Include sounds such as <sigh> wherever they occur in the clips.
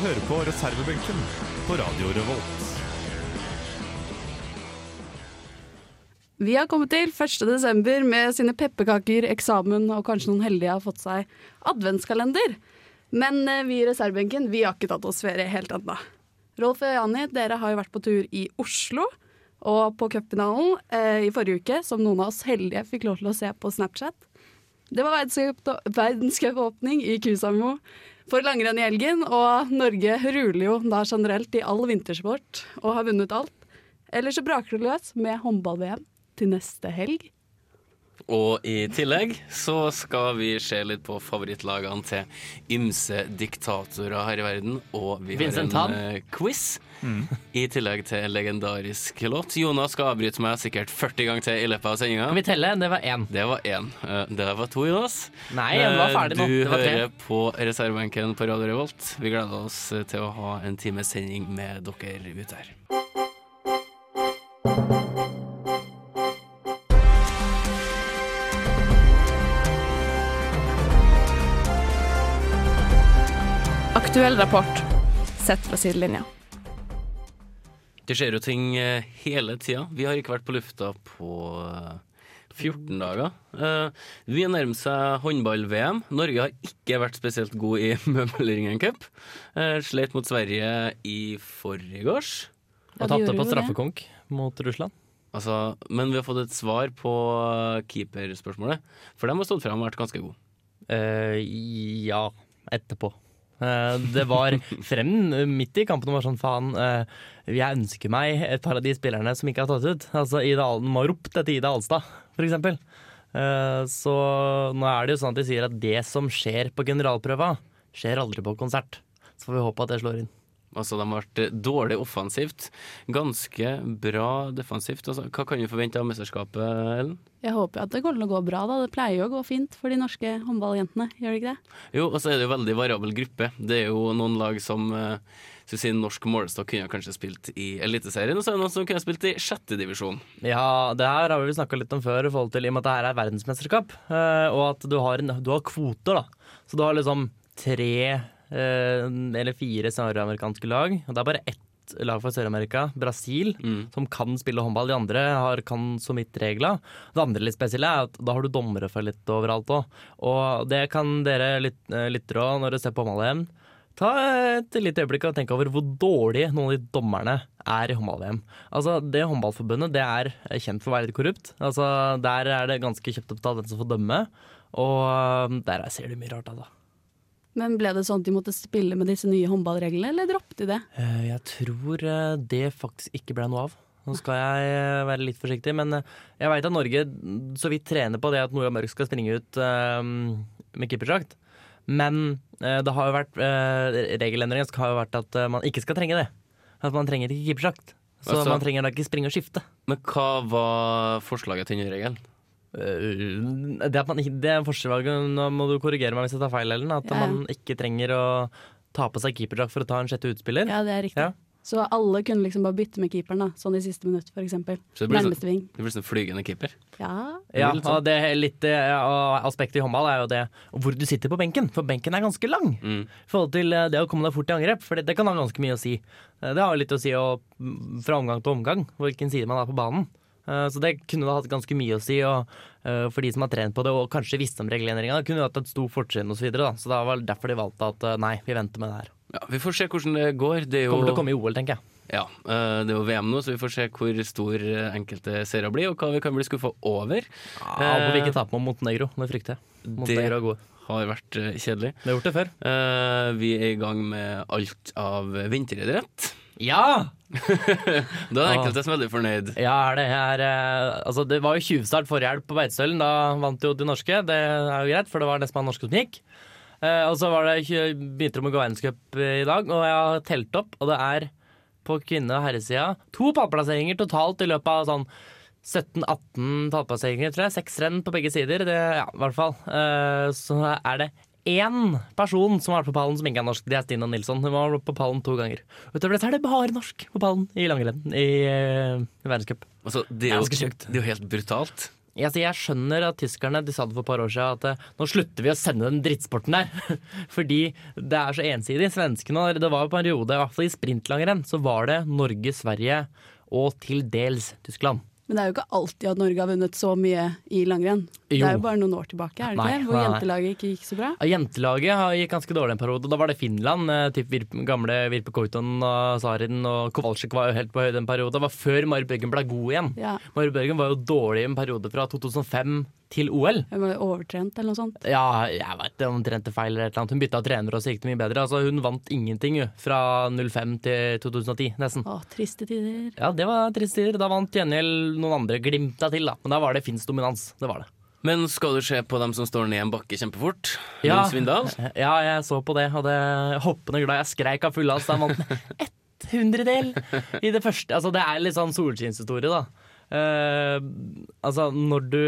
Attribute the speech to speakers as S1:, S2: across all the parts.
S1: hører på reservebenken på Radio Revolt.
S2: Vi har kommet til 1. desember med sine pepperkaker, eksamen og kanskje noen heldige har fått seg adventskalender. Men eh, vi i reservebenken vi har ikke tatt oss ferie helt ennå. Rolf og Jani, dere har jo vært på tur i Oslo og på cupfinalen eh, i forrige uke, som noen av oss heldige fikk lov til å se på Snapchat. Det var verdenscup- verdenscupåpning i Kusamo for langrenn i helgen, og Norge ruler jo da generelt i all vintersport og har vunnet alt. Eller så braker det løs med håndball-VM til neste helg.
S3: Og i tillegg så skal vi se litt på favorittlagene til ymse diktatorer her i verden. Og vi
S4: Vincent
S3: har en
S4: Tan.
S3: quiz. quiz. <laughs> I tillegg til en legendarisk låt. Jonas skal avbryte meg sikkert 40 ganger til i løpet av sendinga.
S4: Kan vi telle? Det var én.
S3: Det var én. Eh, Det var to, Jonas.
S4: Nei, den var ferdig nå.
S3: Du
S4: Det var tre.
S3: hører på reservebenken på Radio Revolt. Vi gleder oss til å ha en times sending med dere ute her.
S5: Aktuell rapport sett fra sidelinja.
S3: Det skjer jo ting eh, hele tida. Vi har ikke vært på lufta på eh, 14 dager. Vi Vi nærmer seg håndball-VM. Norge har ikke vært spesielt god i <laughs> Møbelringen Cup. Eh, Sleit mot Sverige i forgårs.
S4: Og tapte på straffekonk mot Russland.
S3: Altså, men vi har fått et svar på eh, keeperspørsmålet. For de har stått fram og vært ganske gode.
S4: Uh, ja, etterpå. Eh, det var frem midt i kampen og var sånn faen, eh, jeg ønsker meg et par av de spillerne som ikke har tatt ut. Altså Ida Alden må ha ropt etter Ida Alstad, eksempel. Eh, så nå er det jo sånn at de sier at det som skjer på generalprøva, skjer aldri på konsert. Så får vi håpe at det slår inn.
S3: Altså, De har vært dårlig offensivt. Ganske bra defensivt. Altså, hva kan vi forvente av mesterskapet, Ellen?
S2: Jeg håper at det kommer til å gå bra. da. Det pleier jo å gå fint for de norske håndballjentene, gjør det ikke det?
S3: Jo, og så er det jo veldig variabel gruppe. Det er jo noen lag som eh, skal vi si, norsk målestokk kunne kanskje spilt i Eliteserien, og så er det noen som kunne spilt i sjette divisjon.
S4: Ja, det her har vi snakka litt om før, i forhold til i og med at det her er verdensmesterskap. eh, Og at du har, en, du har kvoter, da. Så du har liksom tre eller fire søramerikanske lag. Og det er bare ett lag fra Sør-Amerika, Brasil,
S3: Mm.
S4: som kan spille håndball. De andre har, kan så vidt regla. Det andre litt spesielle er at da har du dommere fra litt overalt òg. Og det kan dere lyt, eh, lyttere òg, når dere ser på håndball-VM. Ta et lite øyeblikk og tenk over hvor dårlig noen av de dommerne er i håndball-VM. Altså, Det håndballforbundet det er kjent for å være litt korrupt. Altså, Der er det ganske kjøpt opp betalt hvem som får dømme, og um, der ser du mye rart. Altså.
S2: Men ble det sånn at de måtte spille med disse nye håndballreglene, eller droppet de det?
S4: Eh, Jeg tror eh, det faktisk ikke ble noe av. Nå skal jeg eh, være litt forsiktig, men jeg veit at Norge så vidt trener på det at Nora Mørk skal springe ut med keeperdrakt. Men det har jo vært regelendringen skal jo vært at man ikke skal trenge det. At man trenger ikke keeperdrakt. Så
S3: Altså-
S4: man trenger da ikke springe og skifte.
S3: Men hva var forslaget til ny regel?
S4: Eh, det, at man ikke, det er forskjellen, nå må du korrigere meg hvis jeg tar feil, Ellen, at
S2: Ja.
S4: man ikke trenger å ta på seg keeperdrakt for å ta en sjette utspiller.
S2: Ja, det er riktig.
S4: Ja.
S2: Så alle kunne liksom bare bytte med keeperen, da, sånn i siste minutt,
S3: blir sånn,
S2: Nærmeste ving.
S3: Du blir sånn flygende keeper.
S2: Ja.
S4: Ja,
S3: sånn.
S4: og det er litt ja, aspektet i håndball er jo det hvor du sitter på benken, for benken er ganske lang.
S3: Mm.
S4: I forhold til eh, det å komme deg fort i angrep, for det, det kan ha ganske mye å si. Eh, Det har jo litt å si å, mm, fra omgang til omgang, hvilken side man er på banen. Eh, Så det kunne da hatt ganske mye å si, og eh, for de som har trent på det og kanskje visste om regelendringa, kunne hatt et stort fortrinn osv. Så, videre, så det var derfor de valgte at eh, nei, vi venter med det her.
S3: Ja, Vi får se hvordan det går. Det jo,
S4: Kommer til å komme i OL, tenker jeg.
S3: ja, det er jo VM nå, så vi får se hvor stor enkelte serier blir, og hva vi kan bli skuffa over.
S4: Ja, Håper vi ikke taper mot Montenegro, det frykter jeg. Montenegro er gode.
S3: har vært kjedelig.
S4: Vi har gjort det før.
S3: Vi er i gang med alt av vinteridrett.
S4: Ja! <laughs>
S3: Da er enkeltes enkelte veldig fornøyd.
S4: Ja, det er, eh, Altså, det var jo tjuvstart forrige helg på Beitostølen. Da vant jo de norske. Det er jo greit, for det var nesten norske som gikk. Eh, og så var det, begynte de å gå verdenscup i dag, og jeg har telt opp, og det er på kvinne- og herresida to pallplasseringer totalt i løpet av sånn 17-18 pallplasseringer, tror jeg. Seks renn på begge sider, det, ja, i hvert fall. Eh, så er det én person som har vært på pallen som ikke er norsk. Det er Stina Nilsson. Hun var på pallen to ganger. Utover dette er det bare norsk på pallen i langrenn i, eh, i verdenscup.
S3: Altså, det, er jo, det er jo helt brutalt.
S4: Jeg, jeg skjønner at tyskerne de sa det for et par år siden at eh, nå slutter vi å sende den drittsporten der. <laughs> Fordi det er så ensidig. Svenskene Det var jo på en periode, i hvert fall i sprintlangrenn, så var det Norge, Sverige og til dels Tyskland.
S2: Men det er jo ikke alltid at Norge har vunnet så mye i langrenn. Det er jo bare noen år tilbake, er det
S4: Nei,
S2: ikke? Hvor
S4: nei.
S2: jentelaget ikke gikk så bra.
S4: Ja, Jentelaget gikk ganske dårlig en periode. Da var det Finland. eh, Typ gamle Virpe Koiton og Sarin og Kowalczyk var jo helt på høyde en periode. Det var før Marit Bjørgen ble god igjen.
S2: Ja,
S4: Marit Bjørgen var jo dårlig en periode fra 2005 til OL.
S2: Hun var overtrent eller noe sånt.
S4: Ja, jeg vet ikke om hun trente feil eller noe. Hun bytta trener, og så gikk det mye bedre. Altså, hun vant ingenting jo, fra 05 til 2010, nesten.
S2: Å, triste tider.
S4: Ja, det var triste tider. Da vant gjengjeld noen andre glimta til, da. Men da var det Finns dominans. Det var det.
S3: Men skal du se på dem som står ned en bakke kjempefort?
S4: Ja.
S3: Svindal? <laughs>
S4: Ja, jeg så på det, Hadde hoppende glad. Jeg skreik av fulle hals da han vant ett hundredel i det første. Altså, det er litt sånn solskinnshistorie, da. Uh, altså, når du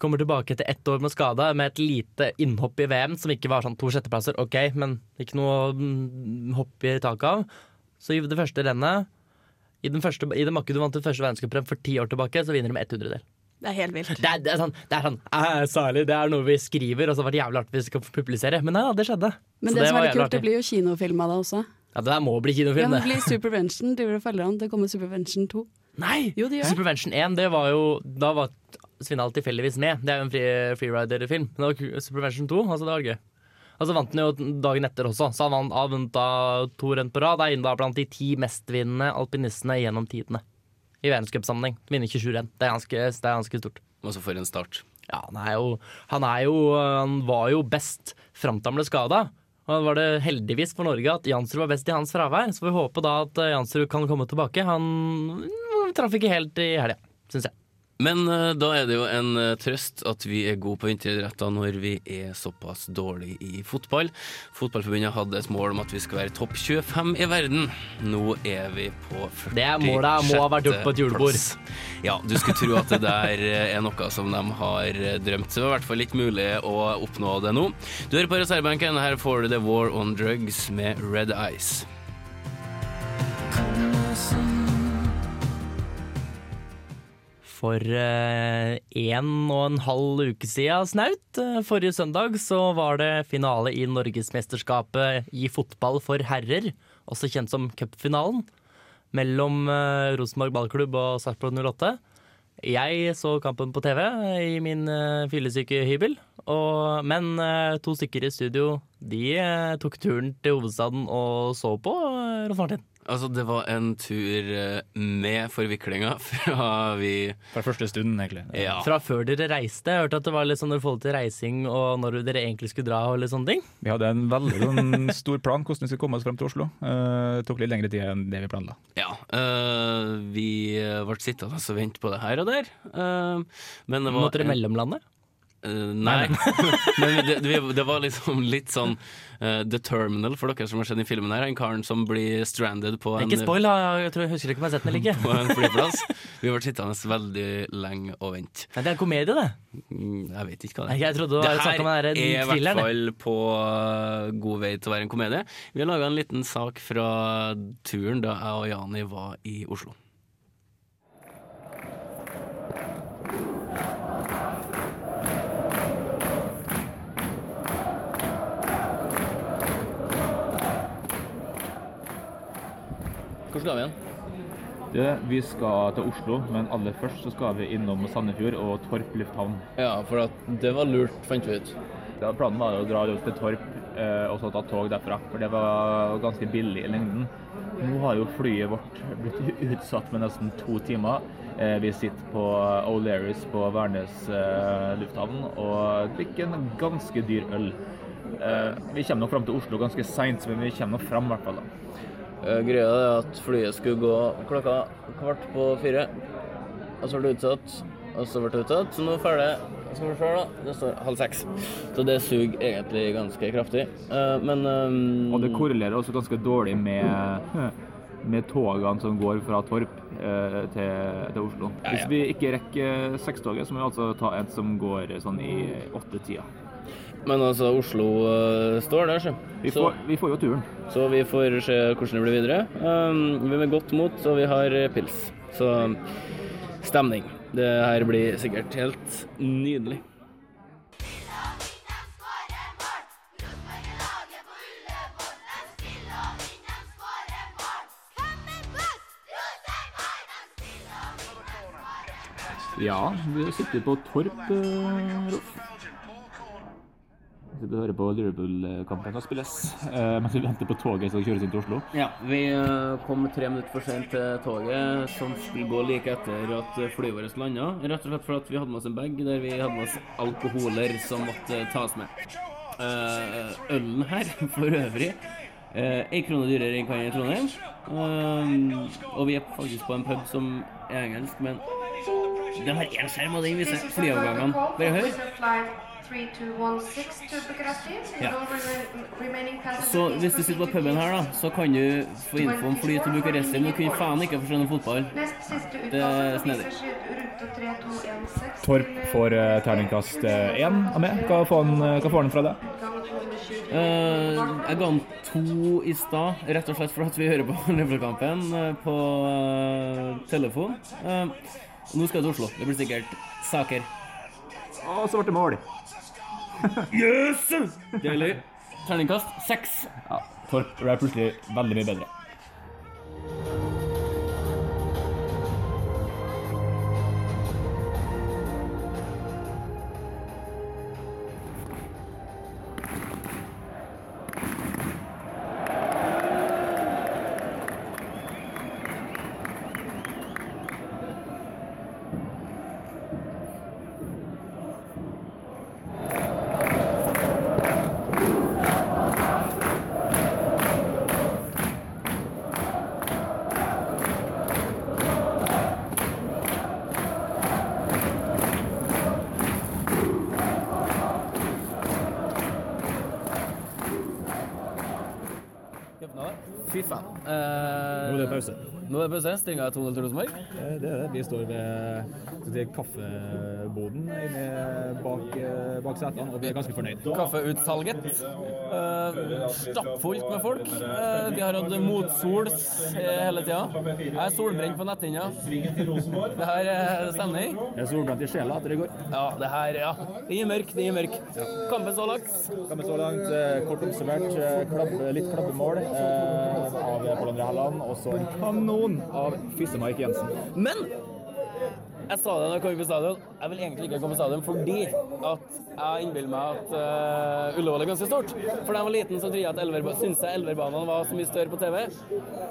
S4: kommer tilbake etter ett år med skade, med et lite innhopp i VM, som ikke var sånn to sjetteplasser, OK, men ikke noe mm, hopp i taket av. Så i det første rennet, i den, første, i det makket du vant til første verdenscuprenn for ti år tilbake, så vinner du med ett hundredel.
S2: Det er helt vilt.
S4: Det er, det er sånn, det er sånn eh, Særlig, det er noe vi skriver, og så har det vært jævlig artig hvis vi skal publisere. Men nei da, det skjedde.
S2: Men
S4: Så
S2: det, som er kult,
S4: artig.
S2: det blir jo kinofilm av det også.
S4: Ja, det der må bli
S2: Ja,
S4: kinofilm,
S2: det
S4: det.
S2: blir Supervention. Driver og følger an. Det kommer Supervention 2.
S4: Nei!
S2: Jo.
S4: Supervention 1, det var jo Da var Svindal tilfeldigvis med. Det er jo en freerider-film. Men det var Supervention 2, altså det var gøy. Og så vant han jo dagen etter også, så han vant har vunnet to renn på rad. Er inne blant de ti mestvinnende alpinistene gjennom tidene. I verdenscupsammenheng. Vinner 27 renn. Det er ganske, det er ganske stort.
S3: Altså for en start.
S4: Ja, han er jo Han, er jo, han var jo best fram til han ble skada. Og var det heldigvis for Norge at Jansrud var best i hans fravær. Så får vi håpe da at Jansrud kan komme tilbake. Han traff ikke helt i helga, syns jeg.
S3: Men uh, da er det jo en uh, trøst at vi er gode på vinteridretter når vi er såpass dårlige i fotball. Fotballforbundet hadde et mål om at vi skal være topp 25 i verden. Nå er vi på 46.
S4: Det er målet må ha vært gjort på et julebord.
S3: plass. Ja, du skulle tro at det der eh, er noe som de har drømt. Så det var i hvert fall ikke mulig å oppnå det nå. Du hører på reservebenken. Her får du The War on Drugs med Red Eyes.
S4: For eh, en og en halv uke siden snaut, eh, forrige søndag, så var det finale i Norgesmesterskapet i fotball for herrer, også kjent som cupfinalen, mellom eh, Rosenborg ballklubb og Sarpsborg 08. Jeg så kampen på TV i min fyllesyke hybel, og, men eh, to stykker i studio de eh, tok turen til hovedstaden og så på uh, Rolf Martin.
S3: Altså, det var en tur eh, med forviklinga <laughs> fra vi
S6: Fra første stund, egentlig.
S3: Ja.
S4: Fra før dere reiste. Jeg hørte at det var litt sånn i forhold til reising og når dere egentlig skulle dra og litt sånne ting.
S6: Vi hadde en veldig sånn, <laughs> stor plan hvordan vi skulle komme oss frem til Oslo. Uh, det tok litt lengre tid enn det vi planla.
S3: Ja, Uh, vi ble sittende og vente på det her og der. Uh, men det var
S4: Måtte dere mellomlande?
S3: Øh, nei. <laughs> men det, det, var liksom litt sånn uh, The Terminal, for dere som har sett den filmen her. En karen som blir stranded på en,
S4: Ikke spoil, jeg tror jeg husker ikke om jeg har sett den <laughs> ligge.
S3: på en flyplass. Vi ble sittende veldig lenge og vente.
S4: Nei, det er en komedie, det.
S3: Mm, Jeg vet ikke hva det er.
S4: jeg trodde det var snakk om den
S3: er i hvert fall på god vei til å være en komedie. Vi har laga en liten sak fra turen da jeg og Jani var i Oslo. Hvor skal vi?
S6: Det, vi skal til Oslo, men aller først så skal vi innom Sandefjord og Torp lufthavn.
S3: Ja, for at det var lurt, fant vi ut.
S6: Ja, planen var å dra ut til Torp eh, og så ta tog derfra, for det var ganske billig i lengden. Nå har jo flyet vårt blitt <laughs> utsatt med nesten to timer. Eh, vi sitter på O'Learys på Værnes eh, lufthavn og drikker en ganske dyr øl. Eh, vi kommer nok fram til Oslo ganske seint, men vi kommer nok fram i hvert fall. da.
S3: Eh, Greia er at flyet skulle gå klokka kvart på fire. Og så ble det utsatt, og så ble det utsatt. Så nå er ferdig. Skal vi se, da. Det står halv seks. Så det suger egentlig ganske kraftig. Eh, men um,
S7: Og det korrelerer også ganske dårlig med, med togene som går fra Torp eh, til, til Oslo.
S3: Ja, ja.
S7: Hvis vi ikke rekker sekstoget, så må vi altså ta et som går sånn i åttetida.
S3: Men altså, Oslo uh, står der, så.
S7: Vi,
S3: så.
S7: får- vi får jo turen.
S3: Så vi får se hvordan det blir videre. Um, vi er med godt mot, og vi har eh, pils. Så stemning. Det her blir sikkert helt nydelig.
S7: Ja, vi sitter på Torp, eh, Rolf. Vi sitter hører på Liverpool-kampen som spilles uh, mens vi venter på toget som kjøres inn til Oslo.
S3: Ja, vi eh, kom tre minutter for sent til toget, som skulle gå like etter at flyet vårt landa. Rett og slett fordi vi hadde med oss en bag der vi hadde med oss alkoholer som måtte tas med. Uh, ølen her, <laughs> for øvrig, uh, en krone dyrere enn hva i Trondheim. Uh, og vi er faktisk på en pub som er engelsk, men de har én skjerm, og den viser flyavgangene. Bare hør. Ja. Så hvis du sitter på puben her, da, så kan du få info om fly til Bucuresti, men du kunne faen ikke forstå noe fotball. Det er snedig.
S7: Torp får uh, terningkast én av meg. Hva får han, eh, hva får han fra det?
S3: Uh, jeg ga han to i stad, rett og slett for at vi hører på <laughs> Liverpool-kampen uh, på eh, telefon. Eh, nå skal jeg til Oslo. Det blir sikkert saker.
S7: Og så ble det mål.
S3: Yes! Deilig. Terningkast seks.
S7: Ja, Torp er plutselig veldig mye bedre.
S3: Stillinga 2-0 til Rosenborg.
S7: Eh, Det det. Vi står ved ved kaffeboden inne bak, eh, bak setene, og vi er ganske fornøyd.
S3: Kaffeutsalget. Uh, Stappfullt med folk. Uh, vi har hatt motsols hele tida. Jeg er solbrent på netthinna. Det her er stemning.
S7: Jeg er solbrent i sjela etter i går.
S3: Ja, det her, ja. Det gir mørk, det gir mørk. Kampen så langt.
S7: Kampen så langt, kort oppsummert, eh, litt klabbemål av Pål André Helland, og så en kanon av Fysse-Mark Jensen.
S3: Men jeg sa det da jeg kom på stadion. Jeg vil egentlig ikke komme på stadion fordi at jeg innbiller meg at uh, Ullevål er ganske stort. For da jeg var liten, så jeg at Elverba- syntes jeg Elverbanen var så mye større på TV.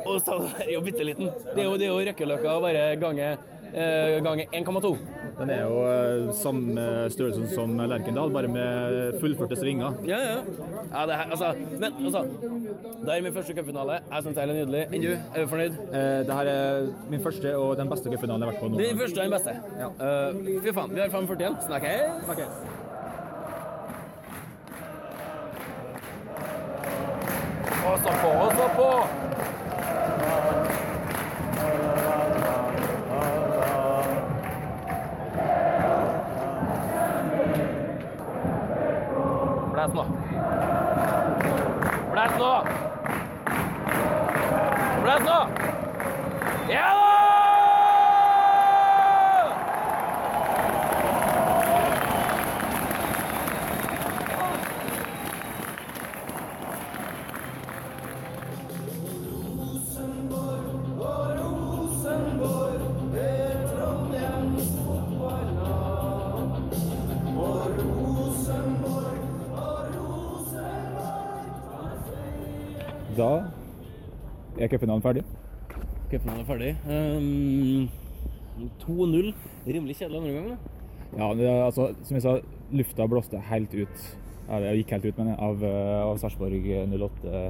S3: Og stadion er jo bitte liten. Det er jo, jo Røkkeløkka bare gange, uh, gange 1,2.
S7: Den er jo eh, samme størrelsen som Lerkendal, bare med fullførte svinger.
S3: Ja, ja. ja det her, altså, men altså, det er min første cupfinale. Jeg syns det er nydelig. Enn du? Er du fornøyd?
S7: Eh, det her er min første og den beste cupfinalen jeg har vært på nå.
S3: Den første og den beste. Uh, fy faen, vi har 45 igjen. Snakkes.
S7: Snakkes.
S3: Og stå på, og stå på! Ja da!
S7: Da er cupfinalen ferdig.
S3: Cupfinalen er ferdig. Um, 2-0. Rimelig kjedelig andre gang, da.
S7: Ja, det, altså, som jeg sa, lufta blåste helt ut. Ja, gikk helt ut, mener jeg, av, eh, av Sarpsborg 08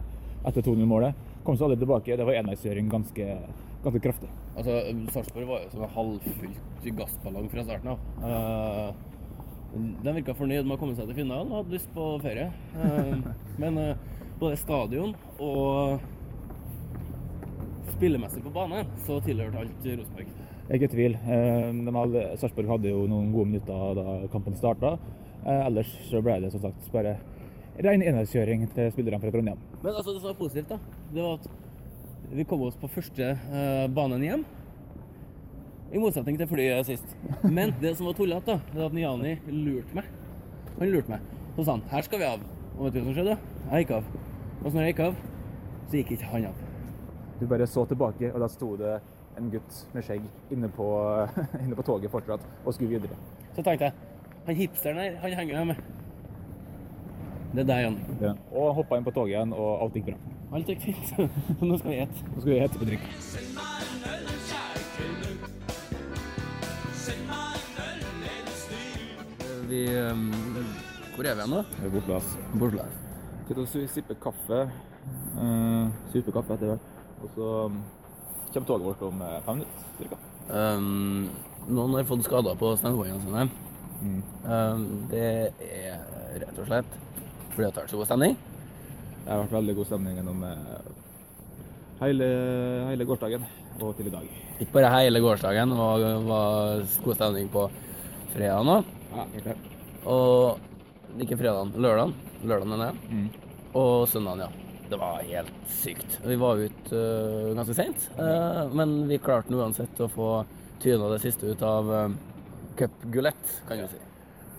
S7: etter 2-0-målet. Kom så aldri tilbake. Det var enveisgjøring ganske, ganske kraftig.
S3: Altså, Sarpsborg var jo som en halvfylt gassballong fra starten av. Uh, De virka fornøyd med å komme seg til finalen og hadde lyst på ferie. Eh, Men eh, både stadion og spillemessig på banen så tilhørte alt Rosenborg.
S6: Ikke i tvil. Eh, hadde, Sarpsborg hadde jo noen gode minutter da kampen starta. Ellers så ble det som sagt bare ren enveiskjøring til spillerne fra Trondheim.
S3: Men altså, det som var positivt, da, det var at vi kom oss på første eh, banen hjem. I motsetning til flyet sist. Men det som var tullete, det var at Niani lurte meg. Han lurte meg. Så sa han 'her skal vi av'. Og vet du hva som skjedde? Jeg gikk av. Og så når jeg gikk av, så gikk ikke han av.
S6: Du bare så tilbake, og da sto det en gutt med skjegg inne på, <laughs> inne på toget fortsatt og skulle videre.
S3: Så tenkte jeg han hipsteren her, han henger jeg med. Det er deg, Jan.
S6: Ja. Og hoppa inn på toget igjen, og alt gikk bra.
S3: Alt gikk fint. <laughs> Nå skal vi ete.
S6: Nå skal vi hete på drikk.
S3: Vi um, Hvor er vi nå?
S6: Det er bortplass.
S3: Bortlass.
S6: Sitter og sipper kaffe. Uh, kaffe etter hvert. Og så um, kommer toget vårt om eh, fem minutter. Cirka.
S3: Um, noen har fått skader på snøveiene sine.
S6: Mm.
S3: Um, det er rett og slett fordi det har vært så god stemning.
S6: Det har vært veldig god stemning gjennom eh, hele, hele gårsdagen og til i dag.
S3: Ikke bare hele gårsdagen var, var god stemning på fredagen òg.
S6: Ja, helt klart.
S3: Og ikke fredagen, lørdagen. Lørdagen er det.
S6: Mm.
S3: Og søndagen, ja. Det var helt sykt. Vi var ute uh, ganske seint, uh, men vi klarte uansett å få tyna det siste ut av uh, cupgullett, kan vi si.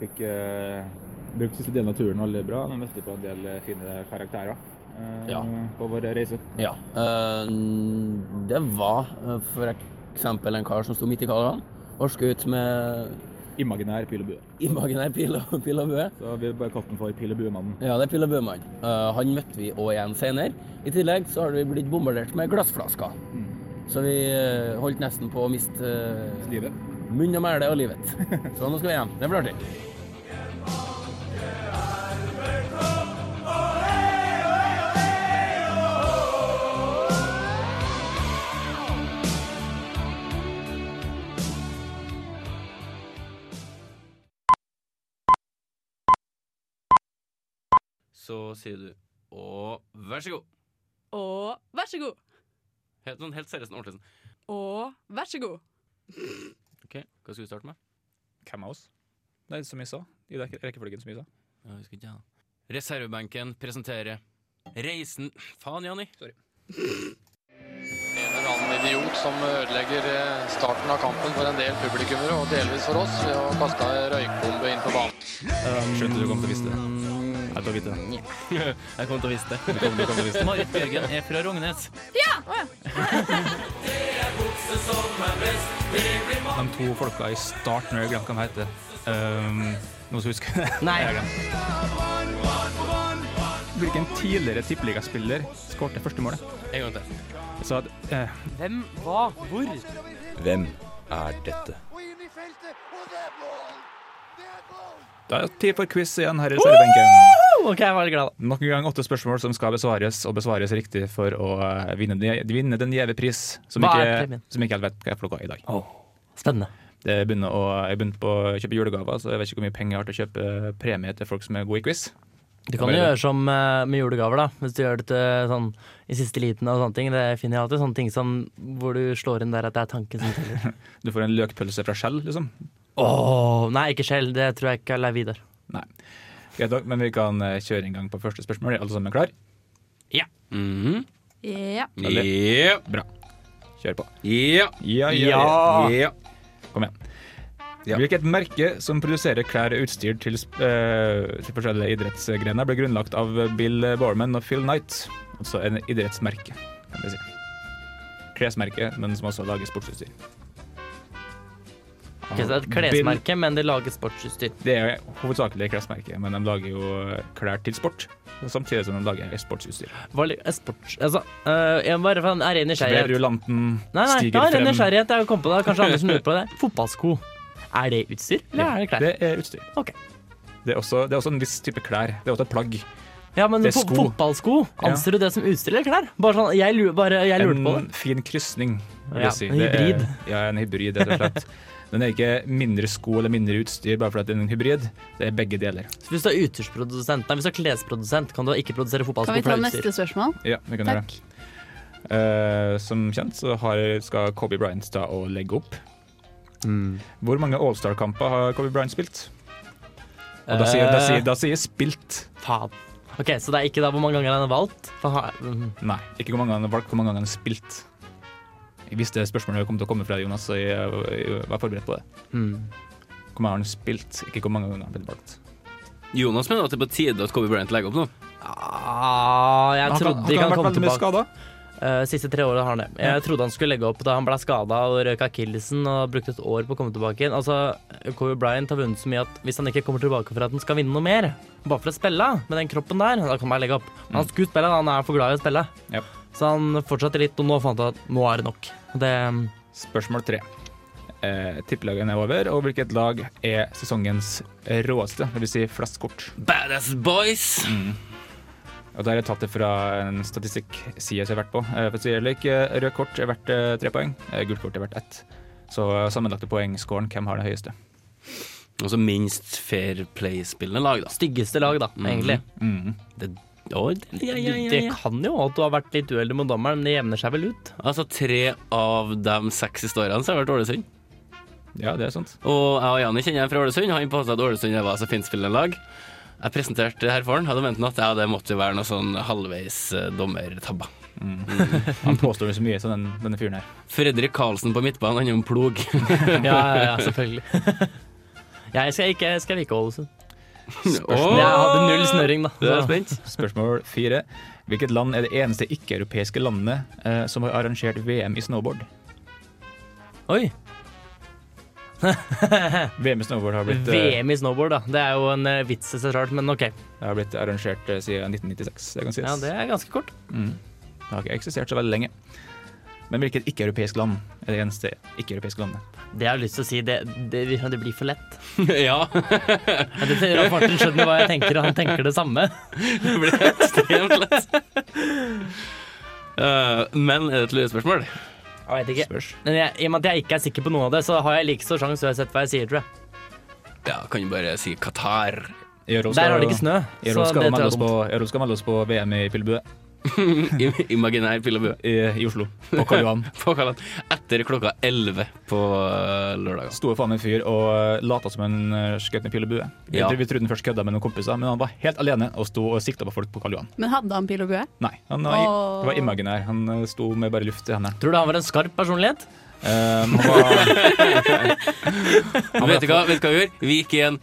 S6: Fikk uh, brukt siste delen av turen veldig bra. Vi møtte på en del eh, fine karakterer eh,
S3: Ja.
S6: på vår reise.
S3: Ja. det var uh, for eksempel en kar som sto midt i kalvene og skjøt med
S6: Imaginær pil og bue.
S3: imaginær pil og, <laughs> pil og bue.
S6: Så vi bare kalte den for Pil og buemannen.
S3: Ja, det er Pil og Bøhmann. Uh, han møtte vi òg igjen senere. I tillegg så har vi blitt bombardert med glassflasker. Så vi uh, holdt nesten på å miste uh,
S6: Livet.
S3: munn og mæle og livet. Så nå skal vi hjem. Det blir artig. Sier du og vær så god.
S2: Og vær så god.
S3: Helt, sånn, helt seriøst og ordentlig. sånn.
S2: Og vær så god.
S3: OK, hva skal vi starte med?
S6: Hvem av oss? Nei, som jeg sa. I rekke- rekkefølgen som jeg sa.
S3: Ja, vi skal ikke ha Reservebenken presenterer Reisen Faen, Janni.
S8: En eller annen idiot som ødelegger eh, starten av kampen for en del publikummere, og delvis for oss, ved å kaste ei røykbombe inn på banen.
S6: Skjønte du kom til å vise det. Jeg tar vite det. <laughs>
S3: Jeg kommer til å vise det.
S6: Du kommer, du kommer til å vise det.
S3: Marit Bjørgen er fra Rognes. Ja! <laughs>
S7: De to folka i starten, jeg har glemt hva de heter. Um, noen som husker det?
S4: Nei. <laughs>
S7: Hvilken tidligere tippeligaspiller skårte første målet?
S3: En gang til.
S7: Så at, eh,
S4: Hvem, hva, hvor?
S1: Hvem er dette?
S7: da er det tid for quiz igjen her i reservebenken.
S4: OK, jeg var glad.
S7: Nok en gang åtte spørsmål som skal besvares, og besvares riktig for å vinne, den- vinne den gjeve pris, som
S4: Hva er
S7: ikke,
S4: premien?
S7: som ikke helt vet hva jeg noe i dag.
S4: Spennende.
S7: Det begynner å, jeg begynte på å kjøpe julegaver, så jeg vet ikke hvor mye penger jeg har til å kjøpe premie til folk som er gode i quiz.
S4: Du kan jo gjøre som eh, med julegaver, da. Hvis du gjør det til sånn i siste liten og sånne ting. Det finner jeg alltid. Sånne ting som hvor du slår inn der at det er tanken som teller. <laughs>
S7: Du får en løkpølse fra Skjell, liksom.
S4: Åh, nei, ikke skjell. Det tror jeg ikke er Leiv Vidar.
S7: Nei. Greit nok, men vi kan eh, kjøre en gang på første spørsmål. Er alle sammen klar?
S3: Mhm.
S2: Ja.
S3: Ja.
S7: Bra. Kjør på.
S3: Ja.
S7: Ja, ja,
S4: Ja.
S7: ja. Kom igjen. Hvilket merke som produserer klær og utstyr til, eh, til forskjellige idrettsgrener, ble grunnlagt av Bill Borman og Phil Knight. Altså en idrettsmerke, kan vi si. Klesmerke, men som også lager sportsutstyr.
S4: Så det er et klesmerke, men de lager sportsutstyr.
S7: Det er hovedsakelig klesmerke, men de lager jo klær til sport. Samtidig som de lager sportsutstyr.
S4: Hva er sports... Altså, uh, jeg bare er en ren nysgjerrighet.
S7: rullanten
S4: Nei, nei,
S7: stiger
S4: ja, ren nysgjerrighet. Jeg kom på det. Kanskje andre som lurer på det. <laughs> Fotballsko. Er det utstyr, eller er det klær?
S7: Det er utstyr.
S4: Okay.
S7: Det er, også, det er også en viss type klær. Det er også et plagg.
S4: Ja, men fotballsko, anser du det som utstyr eller klær? Bare sånn, jeg, lurer, bare, jeg lurte på det.
S7: En fin krysning, vil
S4: Ja,
S7: jeg si.
S4: en
S7: Det er-
S4: hybrid.
S7: Ja, en hybrid, rett og slett. <laughs> Den er ikke mindre sko eller mindre utstyr bare fordi det er en hybrid. Det er begge deler.
S4: Så hvis du er utstyrsprodusent, nei, hvis du er klesprodusent, kan du ikke produsere fotballsko fra utstyr?
S2: Kan vi ta neste spørsmål?
S7: Ja, det kan
S2: Takk.
S7: gjøre. Eh, som kjent så har, skal Kobe Bryant ta og legge opp.
S4: Mm.
S7: Hvor mange Allstar-kamper har Kobe Bryant spilt? Og da sier, da, sier, da sier spilt.
S4: Faen. Ok, Så det er ikke da hvor mange ganger han har valgt? Mm.
S7: Nei, ikke hvor mange ganger han har valgt, hvor mange ganger han har spilt. Jeg visste spørsmålet kom til å komme fra Jonas, så jeg, jeg var forberedt på det.
S4: Mm.
S7: Hvor mange har han spilt, ikke hvor mange ganger han har blitt valgt.
S3: Jonas mener at det er på tide at Kobe Bryant legger opp nå.
S4: Ah, jeg
S7: Han ikke
S4: trodde
S7: han
S4: ikke
S7: kan
S4: han
S7: ha
S4: kom
S7: vært veldig mye
S4: tilbake.
S7: skada.
S4: Eh, siste tre årene har han det. Jeg trodde han skulle legge opp da han ble skada og røk akillesen og brukte et år på å komme tilbake igjen. Altså, Kobe Bryant har vunnet så mye at hvis han ikke kommer tilbake for at han skal vinne noe mer, bare for å spille med den kroppen der, da kan man legge opp. Men han skulle spille, han er for glad i å spille.
S7: Yep.
S4: Så han fortsatte litt, og nå fant han at nå er det nok. Det
S7: Spørsmål tre. Eh, tippelagene er over, og hvilket lag er sesongens råeste, dvs. Si flest kort?
S3: Badass boys!
S7: Mm. Og Der jeg tatt det fra en statistikkside som jeg har vært på. Eh, For å si det slik, eh, Rødt kort er verdt eh, tre poeng, eh, gult kort er verdt ett. Så sammenlagte poengscoren, hvem har det høyeste?
S3: Altså minst fair play-spillende lag, da.
S4: styggeste lag, da,
S3: egentlig.
S4: egentlig.
S7: Mm.
S3: Det, å, det, ja, ja, ja,
S4: Det kan jo at du har vært litt uheldig mot dommeren, men det jevner seg vel ut.
S3: Altså tre av de seks siste årene så har jeg vært Ålesund.
S7: Ja, det er sant.
S3: Og jeg og Janni kjenner jeg fra Ålesund. Han påstod at Ålesund var så fintspillende lag. Jeg presenterte her for han, hadde ment at ja, det måtte jo være noe sånn halvveis dommertabba. Mm.
S7: Han påstår så mye, så den, denne fyren her.
S3: Fredrik Karlsen på midtbanen, han er jo en plog. <laughs>
S4: Ja, ja, ja selvfølgelig. <laughs> jeg skal ikke, skal ikke Ålesund.
S3: Åh!
S4: Jeg hadde null snøring, da.
S3: Det er spent.
S7: Spørsmål fire. Hvilket land er det eneste ikke-europeiske landet eh, som har arrangert VM i snowboard?
S4: Oi. <laughs>
S7: VM i snowboard har blitt, eh,
S4: VM i snowboard, da. Det er jo en uh, vits i seg sjøl, men OK.
S7: det har blitt arrangert eh, siden 1996. Det kan sies.
S4: Ja, det er ganske kort.
S7: Mm. Det har ikke eksistert så veldig lenge. Men hvilket ikke-europeisk land er det eneste ikke-europeiske landet?
S4: Det jeg har lyst til å si, det, det, det blir for lett. <laughs>
S3: ja.
S4: Ja, det, Martin skjønner hva jeg tenker, og han tenker det samme. <laughs>
S3: Det blir ekstremt lett. uh, <laughs> men er det et lurespørsmål?
S4: Jeg vet ikke.
S7: Spørs.
S4: Men jeg, I og med at jeg ikke er sikker på noe av det, så har jeg like stor sjanse uansett hva jeg sier, tror jeg.
S3: Ja, kan jo bare si Qatar.
S4: Der har de ikke snø.
S7: Euro skal,
S4: det
S7: melde
S4: jeg
S7: oss på, VM i Pillebue <laughs>
S3: Imaginær pil og bue.
S7: i, i Oslo. På Karl Johan. <laughs>
S3: På Kalland. Etter klokka 11 på uh, lørdag.
S7: Sto faen meg en fyr og uh, lata som en uh, skjøt med pil og bue. Vi,
S3: Ja.
S7: trodde- vi trodde han først kødda med noen kompiser, men han var helt alene og sto og sikta på folk på Karl Johan.
S2: Men hadde han pil og bue?
S7: Nei, han var,
S2: oh.
S7: det var imaginær. Han sto med bare luft i hendene.
S4: Tror du han var en skarp personlighet?
S7: Um, og, var,
S3: Vet du hva vet du hva vi gjorde? Vi gikk i en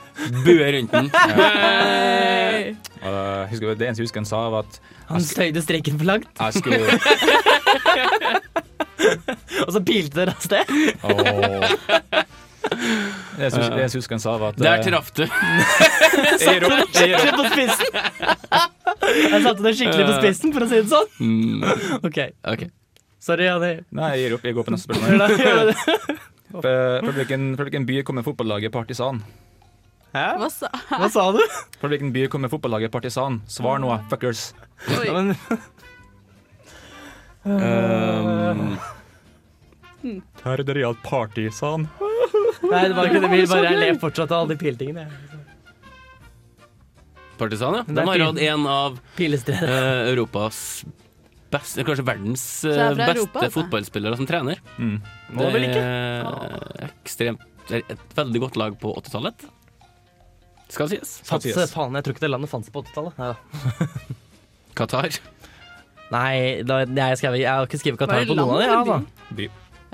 S3: bue rundt den. Hei!
S7: uh, husker, det eneste jeg husker han sa, var at
S4: Han støyde streken for langt,
S7: jeg skulle <laughs>
S4: og så pilte dere av sted.
S7: oh. Det det jeg husker han sa, var at
S3: Der
S7: uh,
S3: traff du. <laughs>
S7: jeg gir opp, jeg gir opp.
S4: Skikkelig på spissen. Jeg satte det skikkelig på spissen, for å si det sånn.
S3: Mm,
S4: OK.
S3: ok.
S4: Sorry, Janni.
S7: Nei, jeg gir opp. Jeg går på neste spørsmål.
S4: det. <laughs>
S7: Fra hvilken, by kommer fotballaget Partisan?
S4: Hæ?
S2: Hva sa
S4: Hva sa du?
S7: Fra hvilken by kommer fotballaget Partisan? Svar nå, fuckers.
S2: Oi.
S4: Ja, men,
S3: Um,
S7: realt Partisan.
S4: nei, det var ikke det. Vi bare jeg ler fortsatt av alle de piltingene.
S3: Partisan, ja.
S4: Den
S3: De
S4: er
S3: har hatt en av uh, Europas beste, kanskje verdens
S2: det er
S3: eh, beste
S2: Europa, altså.
S3: fotballspillere som trener.
S7: Mm.
S4: Ikke?
S3: er ekstremt er et veldig godt lag på 80-tallet. Skal sies.
S7: Yes.
S4: faen, jeg tror ikke det landet fantes på 80-tallet. Nei. <laughs>
S3: Qatar.
S4: Nei, da, jeg, skrev, jeg har ikke skrevet Qatar på noen av dem.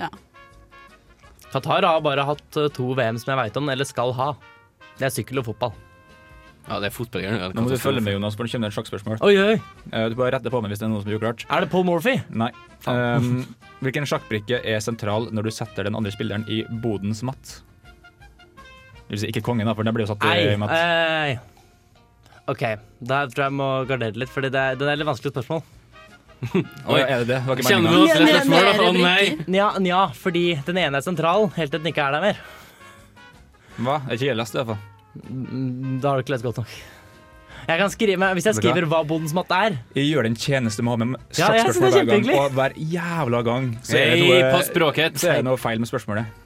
S4: Ja,
S2: eller
S4: Qatar har bare hatt uh, to VM som jeg veit om, eller skal ha. Det er sykkel og fotball.
S3: Ja, det er fotballgreier.
S7: Nå må du følge med, Jonas, for det kommer et sjakkspørsmål.
S4: Oi, oi.
S7: Eh, Du bare retter på meg hvis det er noe som er uklart.
S4: Er det Paul Morphy?
S7: Nei. Um, hvilken sjakkbrikke er sentral når du setter den andre spilleren i bodens matt? Det vil si ikke kongen, da, for den blir jo satt
S4: Ei,
S7: i matt.
S4: ei. OK, da tror jeg jeg må gardere litt, for det er, det er litt vanskelig spørsmål. <laughs>
S7: Oi, er det det? det?
S3: Kjenner du oss til et spørsmål? Å nei!
S4: Nja, nja, fordi den ene er sentral, helt til den ikke er der mer.
S7: Hva? Er ikke jeg lest det, i hvert fall.
S4: Mm, Da har du ikke lest godt nok. Jeg kan skrive, men Hvis jeg skriver hva bondens matte er
S7: Jeg gjør den tjeneste med å ha med
S4: Ja, det er
S7: hver gang, og hver jævla gang så er det noe,
S3: pass språket.
S7: så er det noe feil med spørsmålet.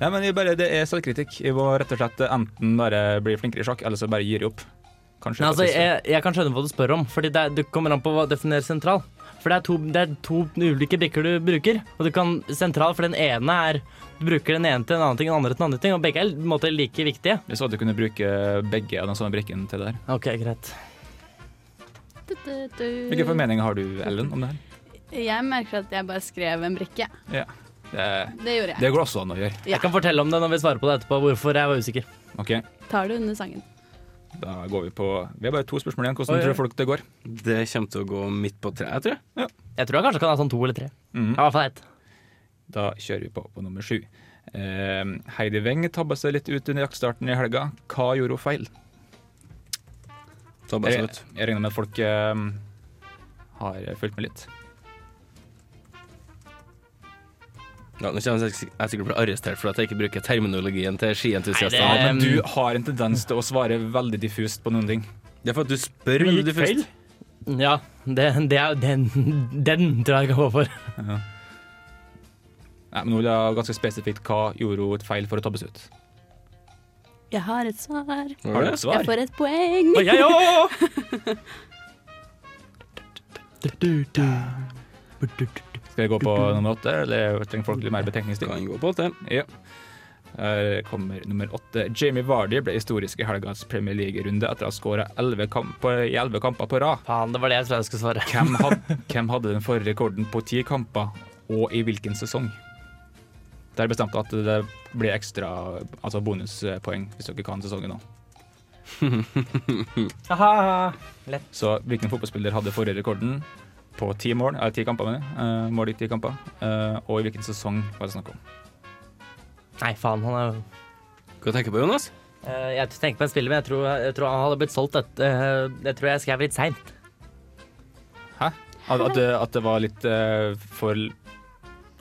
S7: Ja, men vi bare, Det er selvkritikk. Jeg må rett og slett enten bare bli flinkere i sjakk, eller så bare gir jeg opp. Kanskje
S4: Men altså, jeg, jeg kan skjønne hva du spør om, Fordi det, det kommer an på hva definerer sentral. For det er, to, det er to ulike brikker du bruker. Og du kan sentral, for den ene er Du bruker den ene til en annen ting, den andre til en annen ting, og begge er på en måte like viktige.
S7: Jeg så at du kunne bruke begge av den samme brikken til det her.
S4: Ok, greit.
S7: Hvilken formening har du, Ellen, om det her?
S2: Jeg merker at jeg bare skrev en brikke.
S7: Ja. Det,
S2: Det gjorde jeg.
S7: det går også an å gjøre.
S2: Ja.
S4: Jeg kan fortelle om det når vi svarer på det etterpå, hvorfor jeg var usikker.
S7: Ok,
S2: Tar det under sangen.
S7: Da går vi på Vi har bare to spørsmål igjen. Hvordan
S4: Oi,
S7: tror folk det går?
S3: Det kommer til å gå midt på treet, tror jeg.
S4: Jeg tror jeg kanskje kan ha sånn to eller tre. Mm. I hvert fall ett.
S7: Da kjører vi på på nummer sju. Eh, Heidi Weng tabba seg litt ut under jaktstarten i helga. Hva gjorde hun feil?
S3: Ta bare
S7: Jeg, jeg regner med at folk eh, har fulgt med litt.
S3: Ja, nå kommer jeg sik- jeg sikkert bli arrestert for at jeg ikke bruker terminologien til skientusiaster.
S4: Nei,
S7: Ja, men du har en tendens til å svare veldig diffust på noen ting.
S3: Det er for at du spør
S4: veldig
S3: om Feil?
S4: Ja, det, det er den, den tror jeg jeg kan gå for.
S7: Nei, men nå vil jeg ganske spesifikt hva gjorde hun et feil for å tabbes ut.
S2: Jeg har et svar.
S7: Har du et svar?
S2: Jeg får et poeng.
S4: Og jeg òg!
S7: Skal vi gå på nummer åtte, eller trenger folk litt mer betenkningstid?
S3: Kan gå på det.
S7: Ja. Her kommer nummer åtte. Jamie Vardy ble historisk i helgas Premier League-runde etter å ha skåra i elleve kamper på rad.
S4: Faen, det var det jeg trodde jeg skulle svare.
S7: Hvem hadde, <laughs> hvem hadde den forrige rekorden på ti kamper, og i hvilken sesong? Der bestemte at det blir ekstra altså bonuspoeng hvis dere kan sesongen nå. Så hvilken fotballspiller hadde forrige rekorden på ti mål, eller ti kamper, mener jeg. Eh, mål i ti kamper, eh, og i hvilken sesong var det snakk om?
S4: Nei, faen, han er
S3: Hva tenker du på, Jonas?
S4: Eh, Jeg tenker på en spiller, men jeg tror, jeg tror han hadde blitt solgt et, eh, Jeg tror jeg skrev litt seint.
S7: Hæ? At, at, det, at det var litt eh, for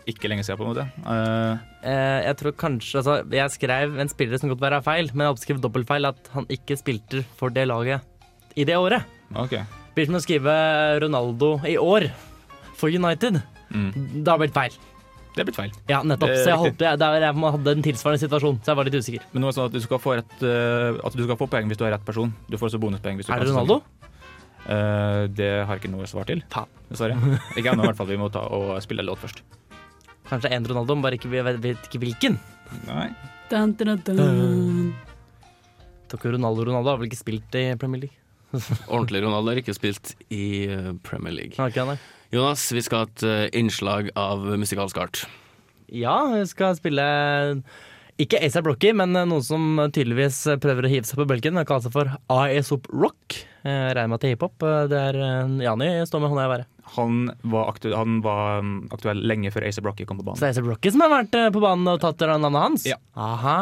S7: ikke lenge siden, på en måte? Uh,
S4: Eh, Jeg tror kanskje Altså, jeg skrev en spiller som godt være feil, men jeg oppskrev dobbeltfeil at han ikke spilte for det laget i det året.
S7: OK.
S4: Blir som å skrive Ronaldo i år for United.
S7: Mm.
S4: Det har blitt feil.
S7: Det er blitt feil.
S4: Ja, nettopp.
S7: Det er
S4: Så jeg
S7: riktig.
S4: jeg, der jeg hadde en tilsvarende situasjon, så jeg var litt usikker.
S7: Men nå er det sånn at du skal få, rett, eh, at du skal få poeng hvis du har rett person. Du får også bonuspoeng hvis du
S4: Er det. Ronaldo?
S7: Uh, det har jeg ikke noe svar til.
S4: Faen.
S7: Dessverre. <laughs> Ikke ennå, i hvert fall. Vi må ta og spille en låt først.
S4: Kanskje en Ronaldo, men bare ikke, vet, vet ikke hvilken.
S7: Nei.
S2: Dun, dun, dun,
S4: Ronaldo Ronaldo har vel ikke spilt i Premier League? <laughs>
S3: Ordentlig Ronaldo har ikke spilt i eh, Premier League.
S4: Okay, nei.
S3: Jonas, vi skal ha et eh, innslag av musikalsk art.
S4: Ja, vi skal spille ikke A$AP Rocky, men noen som tydeligvis prøver å hive seg på bølgen. kaller seg for A$AP Rock. Jeg regner med at det er hiphop. Det er Jani, Jani står med hånda i været.
S7: Han var, aktu han var um, aktuell lenge før Acer Rocky kom på banen.
S4: Så det er A$AP Rocky som har vært eh, på banen og tatt navnet hans?
S7: Ja.
S4: Aha.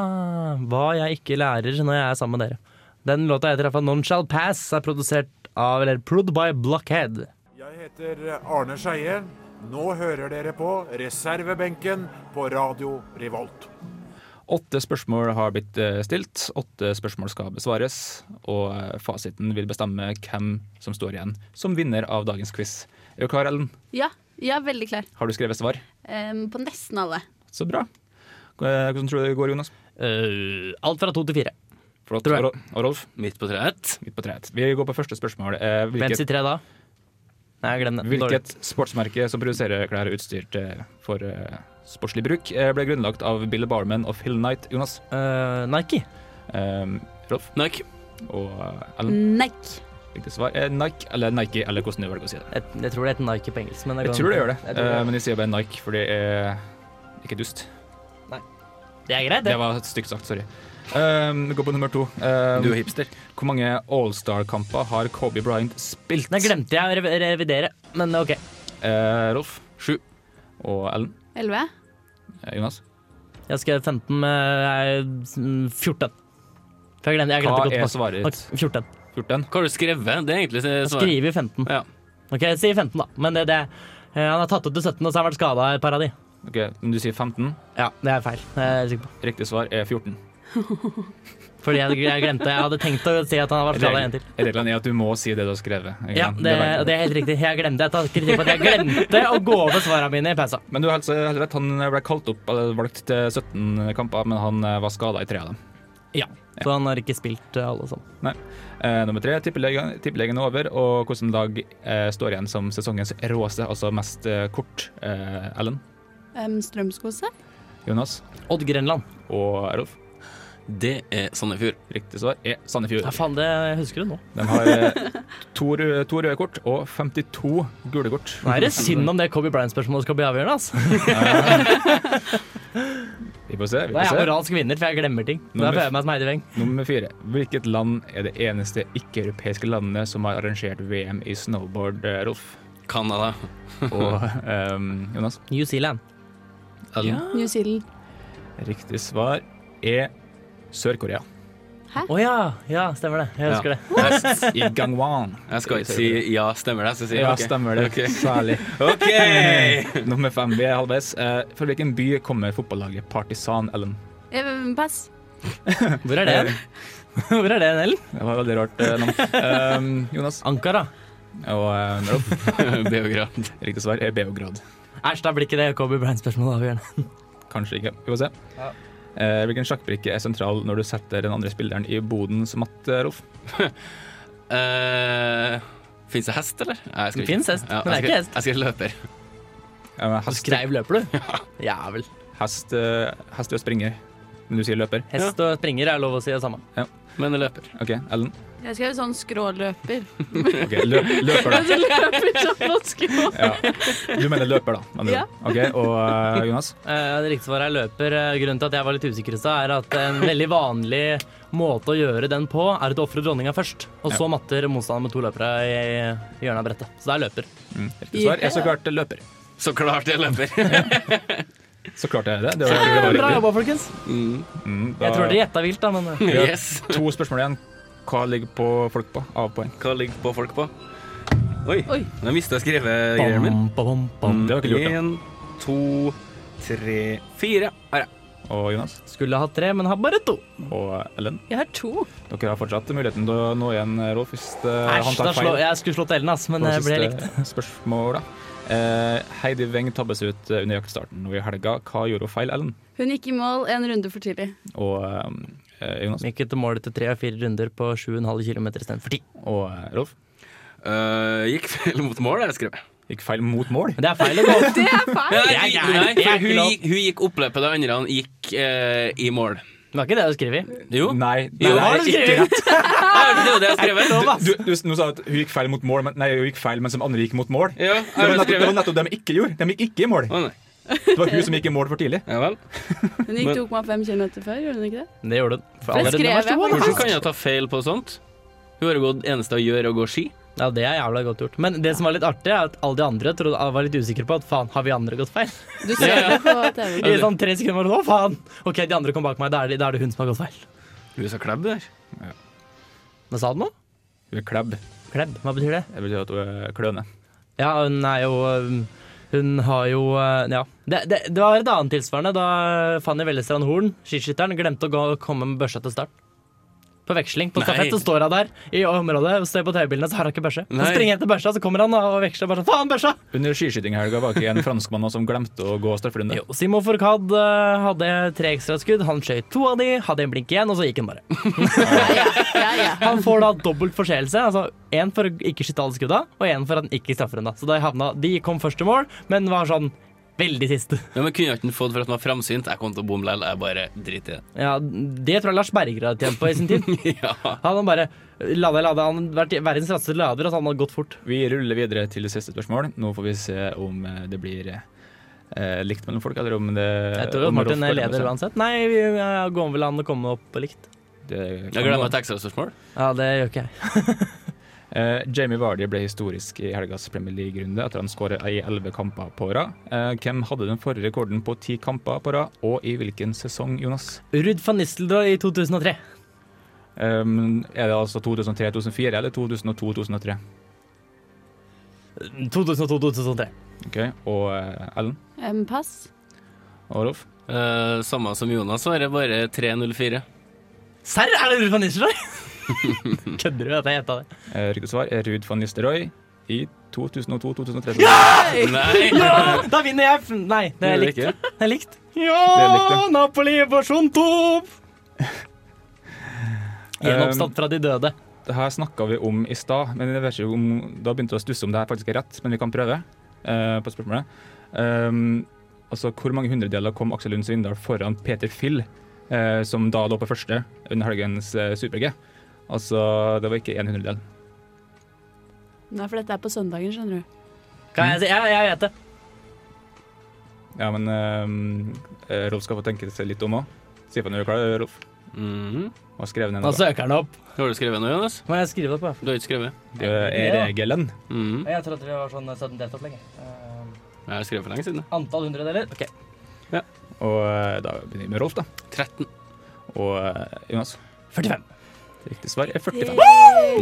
S4: Hva jeg ikke lærer når jeg er sammen med dere. Den låta heter iallfall Non Shall Pass, er produsert av, eller prod by Blockhead.
S9: Jeg heter Arne Skeie. Nå hører dere på reservebenken på Radio Revolt.
S7: Åtte spørsmål har blitt eh, stilt, åtte spørsmål skal besvares, og eh, fasiten vil bestemme hvem som står igjen som vinner av dagens quiz. Er du klar, Ellen?
S2: Ja, jeg er veldig klar.
S7: Har du skrevet svar?
S2: Um, på nesten alle.
S7: Så bra. Hvordan tror du det går, Jonas?
S4: Uh, alt fra to til fire.
S7: Flott. Og og Rolf?
S3: Midt på treet.
S7: Midt på treet. Vi går på første spørsmål. Eh,
S4: Hvem
S7: Hvilket,
S4: sier tre da? Nei, glem det.
S7: hvilket sportsmerke som produserer klær og utstyr til, for eh, sportslig bruk, eh, ble grunnlagt av Bill Barman og Phil Knight, Jonas?
S4: Uh, Nike.
S7: Eh, Rolf?
S3: Nike.
S7: Og eh, Ellen?
S2: Nike.
S7: Riktig svar er Nike eller Nike, eller hvordan du velger å si det.
S4: Jeg, jeg tror det heter Nike på engelsk. Men
S7: jeg,
S4: Jeg
S7: tror det gjør det,
S4: Jeg det.
S7: eh, men jeg sier bare Nike, for det er ikke dust.
S4: det er greit, det.
S7: Det var stygt sagt, sorry. Um, vi går på nummer to. Um,
S3: Du er hipster.
S7: Hvor mange All-Star-kamper har Kobe Bryant spilt?
S4: Nei, glemte jeg å rev- revidere, men ok.
S7: Uh, Rolf? Sju. Og Ellen?
S2: 11.
S7: Eh, Jonas?
S4: Jeg skrev 15 med eh, 14. For jeg glemte, jeg glemte
S7: Hva
S4: godt
S7: er svaret ditt?
S4: 14.
S7: 14?
S3: Hva har du skrevet? Det er egentlig
S4: Jeg
S3: svaret.
S4: skriver 15.
S3: Ja.
S4: Ok, jeg sier 15 da. Men det, det eh, Han har tatt ut til 17, og så har han vært skada et par av de.
S7: Ok, men Du sier 15.
S4: Ja, det er feil. Det er jeg sikker på.
S7: Riktig svar er 14. <laughs>
S4: Fordi jeg, jeg glemte Jeg hadde tenkt å si at han var skada en til.
S7: Reglene er at du må si det du har skrevet. ikke
S4: Ja, det, det er helt riktig. Jeg glemte Jeg tar kritikk på at jeg glemte å gå over svarene mine i pausa.
S7: Men du har helt helt rett, han ble kalt opp eller valgt til 17 kamper, men han eh, var skada i tre av dem.
S4: Ja. Så han har ikke spilt eh, alle sammen.
S7: Nei. Eh, nummer tre, tippelegen, tippelegen er over, og hvilken lag eh, står igjen som sesongens råeste, altså mest eh, kort? Eh, Ellen,
S2: Um, Strømskose?
S7: Jonas
S4: Odd Grenland.
S7: og Rolf.
S3: Det er Sandefjord.
S7: Riktig svar er Sandefjord.
S4: Ja, faen, det husker du nå.
S7: De har eh, to, røde- to røde kort og 52 gule kort.
S4: Nå er det synd om det Kobe Bryant-spørsmålet skal bli avgjørende, altså.
S7: Vi får se. vi
S4: Da er jeg
S7: får
S4: moralsk vinner, for jeg glemmer ting.
S7: Nummer-
S4: jeg meg som Heidi Weng.
S7: Nummer fire. Hvilket land er det eneste ikke-europeiske landet som har arrangert VM i snowboard, eh, Rolf?
S3: Canada.
S7: Og um, Jonas?
S4: New Zealand.
S7: Ja.
S2: New Zealand.
S7: Riktig svar er Sør-Korea.
S4: Å ja. Ja, stemmer det. Jeg husker det.
S7: I Gangwon.
S3: Jeg skal ikke si ja, stemmer det. Jeg skal si
S7: Ja, stemmer det.
S3: Okay.
S7: Særlig. <laughs>
S3: OK! <laughs>
S7: Nummer fem. Vi er halvveis. Uh, Fra hvilken by kommer fotballaget Partisan, Ellen?
S2: Eh, Pass. <laughs>
S4: Hvor er det? Hvor er det, Ellen?
S7: Det var veldig rart uh, navn. Uh, Jonas?
S4: Ankara.
S7: Og uh?
S3: Beograd.
S7: Riktig svar er Beograd.
S4: Æsj, da blir ikke det Kobe Bryant-spørsmålet avgjørende.
S7: Kanskje ikke. Vi får se. Eh, hvilken sjakkbrikke er sentral når du setter den andre spilleren i bodens matt, Rolf? <laughs>
S3: Uh, Fins det hest, eller? Nei, jeg skal
S4: Det finnes hest,
S3: Ja,
S4: men det er ikke hest.
S3: Jeg skal løper.
S7: Ja,
S4: Du skrev løper, du? <laughs> Jævel.
S7: hest, eh, hest og springer, men du sier løper.
S4: Hest og springer er lov å si det samme.
S3: Men løper.
S7: OK, Ellen.
S2: Jeg skrev sånn skråløper.
S7: Ok, løp, løper, da. <laughs>
S2: Så løper sånn på skrå.
S7: Ja. Du mener løper, da? med andre
S2: Ja.
S7: ord. Ok, Og eh, Jonas?
S4: Eh, Det riktige svaret er løper. Eh, Grunnen til at jeg var litt usikker i stad, er at en veldig vanlig måte å gjøre den på, er å ofre dronninga først, og så matter motstanderen med to løpere i i hjørnet av brettet. Så det er løper.
S7: Mm. Riktig svar er så klart løper.
S3: Så klart jeg løper. <laughs>
S7: Så klart er det. Det var, det var
S4: Bra
S7: riktig.
S4: jobba, folkens.
S7: Mm, da-
S4: Jeg tror dere gjetta vilt, da, men eh,
S3: Yes.
S7: To spørsmål igjen. Hva ligger på folk på av poeng?
S3: Hva ligger på folk på? Oi,
S2: Oi.
S3: nå mista jeg skrevet-greien min.
S4: bam, bam, bam.
S7: Det har ikke lurt, da.
S3: En, to, tre, fire. Her, ja.
S7: Og Jonas?
S4: Skulle hatt tre, men har bare to.
S7: Og Ellen?
S2: Jeg har to.
S7: Dere har fortsatt muligheten til å nå igjen, Rolf, hvis Æsj, han tar feil.
S4: slå, jeg skulle slått Ellen, ass, men det ble likt. <laughs>
S7: Spørsmål, da. Eh, Heidi Weng tabbes ut eh, under jaktstarten nå i helga. Hva gjorde hun feil, Ellen?
S2: Hun gikk i mål en runde for tidlig.
S7: Og eh, Jonas?
S4: Gikk etter målet til tre og fire runder på 7,5 km istedenfor 10.
S7: Og eh, Rolf?
S3: Uh, gikk feil mot mål, har jeg skrevet.
S7: Gikk feil mot mål.
S4: Det er feil å gå <laughs>
S2: Det er feil!
S3: Nei,
S4: Det er
S3: nei,
S4: Det er
S3: hun gikk, hun gikk oppløpet, de andre gikk uh, i mål.
S4: Det var ikke det du skrev i.
S3: Jo,
S7: Nei,
S3: Jo,
S7: nei,
S3: har
S7: nei
S3: du
S7: ikke
S3: skrevet?
S7: rett. <laughs>
S3: Det er jo det jeg skrev. Du,
S7: Du, du, du sa at hun gikk feil mot mål, men, nei, hun gikk feil mens de andre gikk mot mål.
S3: Ja,
S7: Det var nettopp det, var nettopp det de ikke gjorde. De gikk ikke i mål.
S3: Å nei.
S7: Det var hun som gikk i mål for tidlig.
S3: Ja vel.
S2: Hun gikk 2,5 km før, gjorde hun ikke det?
S4: Det gjorde nå det
S3: Hvordan kan jeg ta feil på sånt? Hun har gått eneste å gjøre, å gå ski.
S4: Ja, det er jævla godt gjort. Men det som var litt artig, er at alle de andre trodde, var litt usikre på at faen, har vi andre gått feil?
S2: Du ser det på TV. <laughs>
S4: I sånn tre sekunder var det å faen! OK, de andre kom bak meg, da er det, da er det hun som har gått feil.
S3: Hun er så klebb der.
S4: Hva sa du nå?
S7: Hun er klebb.
S4: Klebb, hva betyr det?
S7: Det betyr at hun er kløne.
S4: Ja, hun er jo um, Hun har jo uh, Ja. Det, det, det var et annet tilsvarende da Fanny Vellestrand Horn, skiskytteren, glemte å gå, komme med børsa til start. På veksling. På stafett så står hun der i området og ser på TV-bildene, så har hun ikke børse. Så springer han til børsa, så kommer han og veksler bare sånn Faen, børsa!
S7: Under skiskytinghelga var ikke en franskmann som glemte å gå strafferunde.
S4: Jo, Simon Fourcade uh, hadde tre ekstraskudd. Han skjøt to av de, hadde en blink igjen, og så gikk han bare. <laughs>
S2: Ja, ja.
S4: Han får da dobbelt forseelse. Altså én for å ikke skyte alle skudda, og én for at han ikke straffer henne. Så de, havna, de kom først til mål, men var sånn veldig siste.
S3: Ja, men Kunne jeg ikke fått for at han var framsynt? Jeg kom til å bomme likevel. Jeg bare driter i det.
S4: Ja, Det tror jeg Lars Berger hadde tjent på i sin tid. <laughs>
S3: ja.
S4: Han hadde bare lada, lada, han hadde vært verdens raskeste lader, og så hadde han gått fort.
S7: Vi ruller videre til det siste spørsmål. Nå får vi se om eh, det blir eh, likt mellom folk, eller om det
S4: Jeg tror at Martin
S7: er
S4: leder uansett. Nei, vi går vel an å komme opp på likt.
S7: Det
S3: Jeg glemmer et ekstraspørsmål.
S4: Ja, det gjør ikke jeg. <laughs>
S7: Eh, Jamie Vardy ble historisk i helgas Premier League-runde etter han skåret i elleve kamper på rad. Eh, hvem hadde den forrige rekorden på ti kamper på rad, og i hvilken sesong, Jonas?
S4: Ruud van Nistelrooy i 2003.
S7: Um, er det altså 2003-2004 eller 2002-2003?
S4: 2002-2003.
S7: Ok, Og uh, Ellen
S2: Um, pass.
S7: og Rolf?
S3: Uh, samme som Jonas, var det bare 304.
S4: Serr, er det Ruud van Nistelrooy? <laughs> Kødder du at jeg gjetta det?
S7: Eh, Riktig svar er Ruud van Nistelrooy i 2002-2003.
S4: Nei! Ja, da vinner jeg! f- Nei, det er
S3: er
S4: likt. Det er likt.
S7: Det er likt,
S4: Ja. Napoli på! <laughs>
S7: Um,
S4: Gjenoppstått fra de døde.
S7: Det her snakka vi om i stad, men jeg vet ikke om, da begynte jeg å stusse om det her faktisk er rett, men vi kan prøve eh, på spørsmålet. Um, altså, Hvor mange hundredeler kom Aksel Lund Svindal foran Peter Fill, eh, som da lå på første under helgens eh, Super-G? Altså, det var ikke en hundredel.
S2: Nei, for dette er på søndagen, skjønner du.
S4: Kan jeg si? Ja, jeg vet det.
S7: Ja, men um, eh, Rolf skal få tenke seg litt om òg. Si ifra når du er klar, Rolf.
S3: Mm.
S7: Og skrev ned noe.
S4: søker han opp.
S3: Har du skrevet noe, Jonas?
S4: Må jeg skrive det på?
S3: Du har ikke skrevet?
S7: Det er regelen.
S3: Mhm.
S4: Jeg trodde det var sånn sudden death-opplegg.
S3: Jeg har skrevet for lenge siden.
S4: antall hundredeler? OK.
S7: Og eh, da begynner vi med Rolf, da.
S3: 13.
S7: Og eh, Jonas.
S4: 45.
S7: Riktig svar er 45.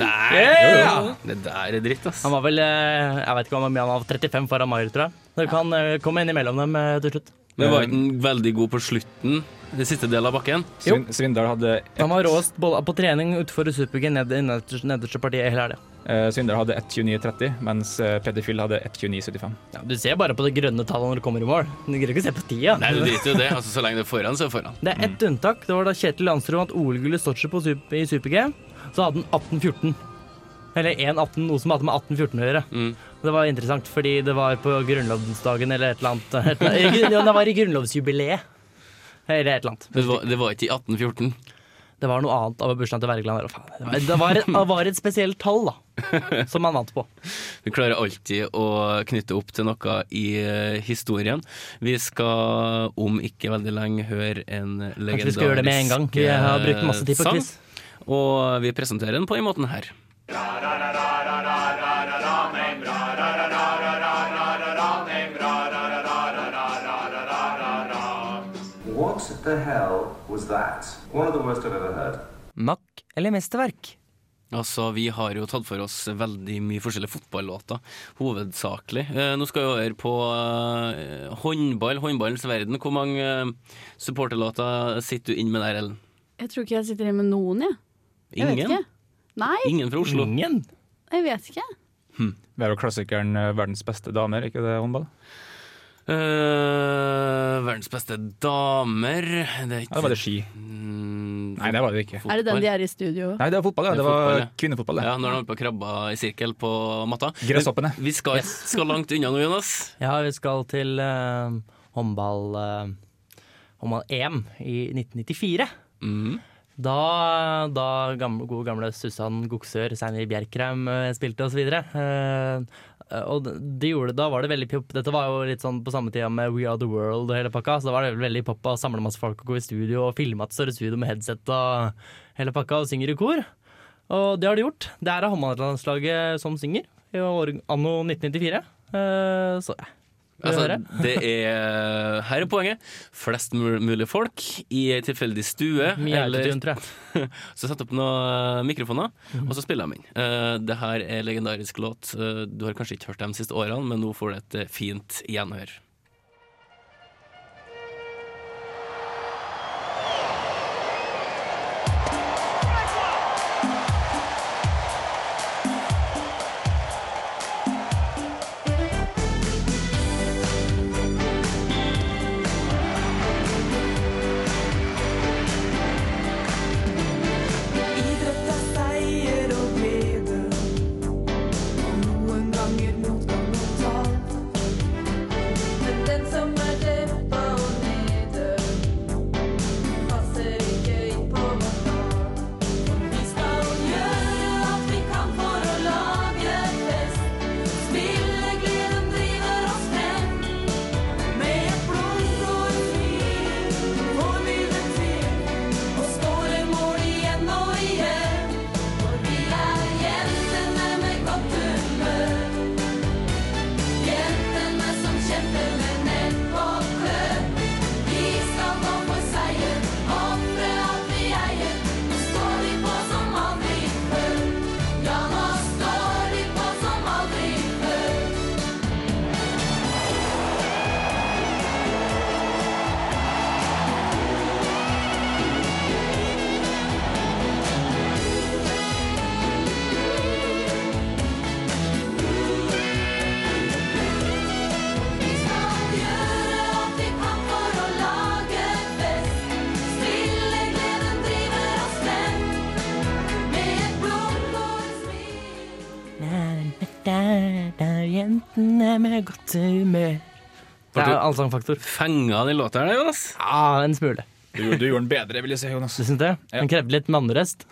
S3: Nei!
S4: Yeah!
S3: Det der er dritt, ass.
S4: Han var vel eh, Jeg vet ikke hvor mye han var, 35 foran Mayer, tror jeg. Dere kan eh, komme inn imellom dem eh, til slutt.
S3: Men var ikke han veldig god på slutten? Den siste delen av bakken?
S4: Jo.
S7: Svindal hadde
S4: Han var råest på trening utenfor Super-G nederste partiet hele helga.
S7: Eh, Svindal hadde 1.29,30, mens eh, Peder hadde 1.29,75.
S4: Ja, du ser bare på det grønne tallet når du kommer i mål. Du greier ikke å se på tida.
S3: Nei, du driter jo det. Altså, så lenge det er foran, så er det foran.
S4: Det er ett unntak. Det var da Kjetil Landstrøm vant OL-gullet i Sotsji på super, i Super-G. Så hadde han 1814. Eller 1,18, noe som hadde med 1814 å gjøre.
S3: Mm.
S4: Det var interessant, fordi det var på grunnlovsdagen eller et eller annet. Et eller annet. Det var i grunnlovsjubileet. Eller et eller annet.
S3: Det var, det var ikke i 1814.
S4: Det var noe annet av bursdagen til Wergeland. Det var, det et, det var et spesielt tall, da, som han vant på. <laughs>
S3: Vi klarer alltid å knytte opp til noe i eh, historien. Vi skal om ikke veldig lenge høre en legendarisk
S4: Kanskje vi skal gjøre det med en gang. Vi har brukt masse tid på
S3: sang,
S4: quiz.
S3: Og vi presenterer den på den måten her.
S10: What the hell was that? One of the worst I've ever had.
S4: Mack eller mesterverk?
S3: Altså, Vi har jo tatt for oss veldig mye forskjellige fotballåter, hovedsakelig. Eh, nå skal vi over på eh, håndball, håndballens verden. Hvor mange eh, supporterlåter sitter du inn med der, Ellen?
S2: Jeg tror ikke jeg sitter inn med noen, jeg. Jeg vet ikke. Nei,
S3: Ingen fra Oslo?
S4: Ingen?
S2: jeg vet ikke.
S7: Vi er jo klassikeren eh, 'Verdens beste damer', ikke det, håndball?
S3: Eh, verdens beste damer Det er ikke
S7: Ja, var det ski.
S3: Mm,
S7: Nei, det var det ikke.
S2: Er det den de er i studio?
S7: Nei, det var fotball, ja.
S3: Det er
S7: Det var
S3: fotball, ja.
S7: kvinnefotball, Ja,
S3: Ja, når de oppe på krabba i sirkel på matta.
S7: Gresshoppene.
S3: Vi skal, skal langt unna nå, Jonas.
S4: Ja, vi skal til uh, håndball uh, håndball-EM i 1994.
S3: Mm.
S4: Da, da gamle, gode gamle Susann Goksør, Seinir Bjerkreim eh, spilte osv. Uh, og de de gjorde, da var det veldig pop. Dette var jo litt sånn på samme tida med We Are The World og hele pakka. Så da var det veldig pop å samle masse folk og gå i studio og filme et større studio med headset og hele pakka og synger i kor. Og det har de gjort. Det er håndballandslaget som synger i år, anno 1994. Uh, så ja.
S3: Altså, det er Her er poenget. Flest mulig folk i ei tilfeldig stue. Eller- <laughs> så sett opp noen mikrofoner,
S4: Mhm.
S3: og så spiller de inn. Eh, det her er legendarisk låt. Eh, du har kanskje ikke hørt dem de siste årene, men nå får du et eh, fint gjenhør.
S4: Til mer. Det er allsangfaktor.
S3: Fenga den låta her, Jonas?
S4: Ja, en smule.
S7: Du, du gjorde den bedre, vil jeg si, Jonas.
S4: Du synes det? Den krevde litt mannrest.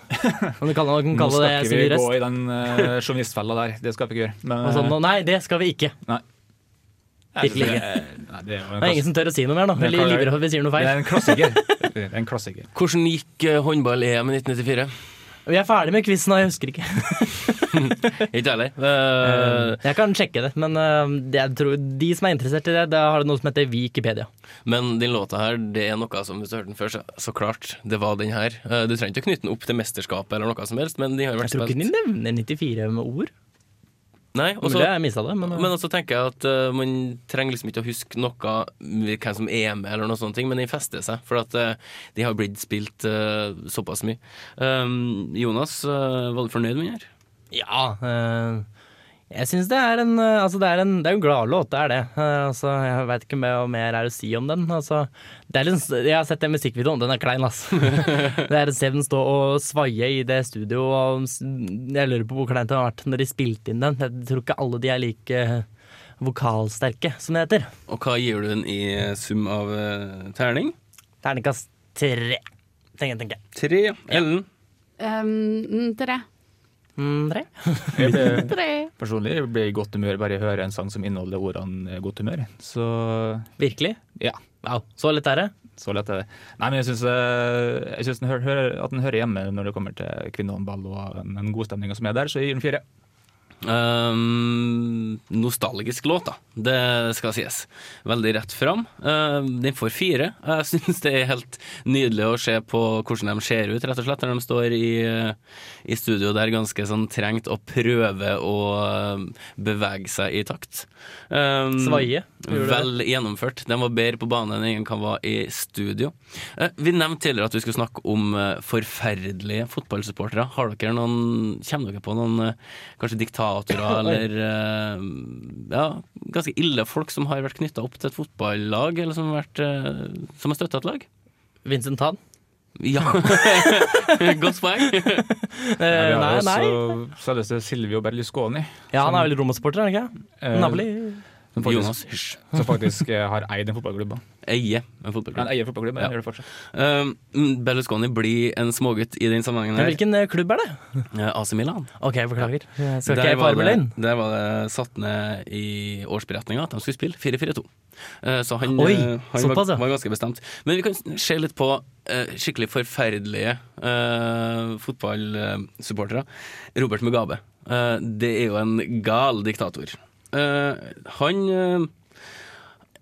S7: Nå
S4: kalle det
S7: skal ikke vi gå i den uh, journalistfella der. Det skal vi ikke gjøre. Men,
S4: sånn, nei, det skal vi ikke.
S7: Nei.
S4: Virkelig
S7: Det
S4: ikke.
S7: Nei, det er
S4: ingen som tør å si noe mer nå.
S7: Er
S4: Eller
S7: klar-
S4: for at vi sier noe feil.
S7: Det er en klassiker. Det er en klassiker.
S3: Hvordan gikk eh, håndball-EM i 1994?
S4: Vi er ferdig med quizen, og jeg husker ikke. <laughs>
S3: Ikke heller. Uh, <laughs>
S4: Jeg kan sjekke det, men eh, jeg tror, de som er interessert i det, da har det noe som heter Wikipedia.
S3: Men den låta her, det er noe som hvis du hørte den før, så, så klart, det var den her. Eh, Du trenger ikke å knytte den opp til mesterskapet eller noe som helst, men de har vært spilt
S4: Jeg tror ikke de nevner 94 med ord.
S3: Nei, og så-
S4: Mulig jeg mista det, men,
S3: men også tenker jeg at uh, man trenger liksom ikke å huske noe hvem som er med, eller noe ting, men den fester seg. For at uh, de har blitt spilt uh, såpass mye. Um, Jonas, eh, var du fornøyd med den her?
S4: Ja. eh, jeg syns det er en eh, Altså, det er en, det er en gladlåt, det er det. Eh, altså, jeg veit ikke hva mer er å si om den. Altså, det er litt, jeg har sett den musikkvideoen, den er klein, altså. <laughs> det er å se den stå og svaie i det studio, og jeg lurer på hvor kleint det har vært når de spilte inn den. Jeg tror ikke alle de er like eh, vokalsterke, som det heter.
S3: Og hva gir du den i sum av terning?
S4: Terningkast tre, tenker jeg. Tenker.
S3: Tre. Ellen?
S2: Um, tre.
S4: Mm, tre. <laughs>
S7: Jeg ble,
S2: Tre.
S7: personlig jeg ble i godt humør bare jeg hører en sang som inneholder ordene eh, 'godt humør'. Så
S4: Virkelig?
S7: Ja.
S4: Wow. Så lett er det?
S7: Så lett er det. Nei, men jeg syns, eh, jeg syns den hører, at den hører hjemme når det kommer til kvinnehåndball og den den godstemninga som er der, så jeg gir den fire.
S3: Um, nostalgisk låt, da. Det skal sies. Veldig rett fram. Uh, den får fire. Jeg <laughs> syns det er helt nydelig å se på hvordan de ser ut, rett og slett, når de står i, i studio der ganske sånn trengt og prøver å um, bevege seg i takt. Um,
S4: Svaie.
S3: Vel gjennomført. De var bedre på banen enn ingen kan være i studio. Uh, vi nevnte tidligere at vi skulle snakke om eh, forferdelige fotballsupportere. Har dere noen, Kommer dere på noen eh, kanskje diktatorer <laughs> eller eh, ja, ganske ille folk som har vært knytta opp til et fotballag, eller som har, vært, eh, som har støtta et lag?
S4: Vincent Tan?
S3: Ja. <laughs> Godt poeng.
S7: Nei, vi
S4: Eh,
S7: har
S4: nei,
S7: også selveste Silvio Berlusconi.
S4: Ja, han er vel Roma-supporter, er han ikke? Napoli?
S7: Som faktisk,
S3: Jonas, <laughs> hysj.
S7: Som faktisk eh, har eid en fotballklubb.
S3: Eie en fotballklubb.
S7: Han eier fotballklubb, men
S3: Ja.
S7: gjør det fortsatt.
S3: Uh, Berlusconi blir en smågutt i den sammenhengen
S4: Men
S3: her.
S4: hvilken eh, klubb er det?
S3: Eh, AC Milan.
S4: OK, beklager. Jeg skal
S3: Der
S4: ikke jeg
S3: var,
S4: armen
S3: det, der var det satt ned i årsberetninga at de skulle spille 4-4-2. Uh, Så han,
S4: Oi,
S3: eh, han
S4: såpass,
S3: var, var ganske bestemt. Men vi kan se litt på eh, skikkelig forferdelige uh, fotballsupportere. Robert Mugabe. Eh, det er jo en gal diktator. Eh, han eh,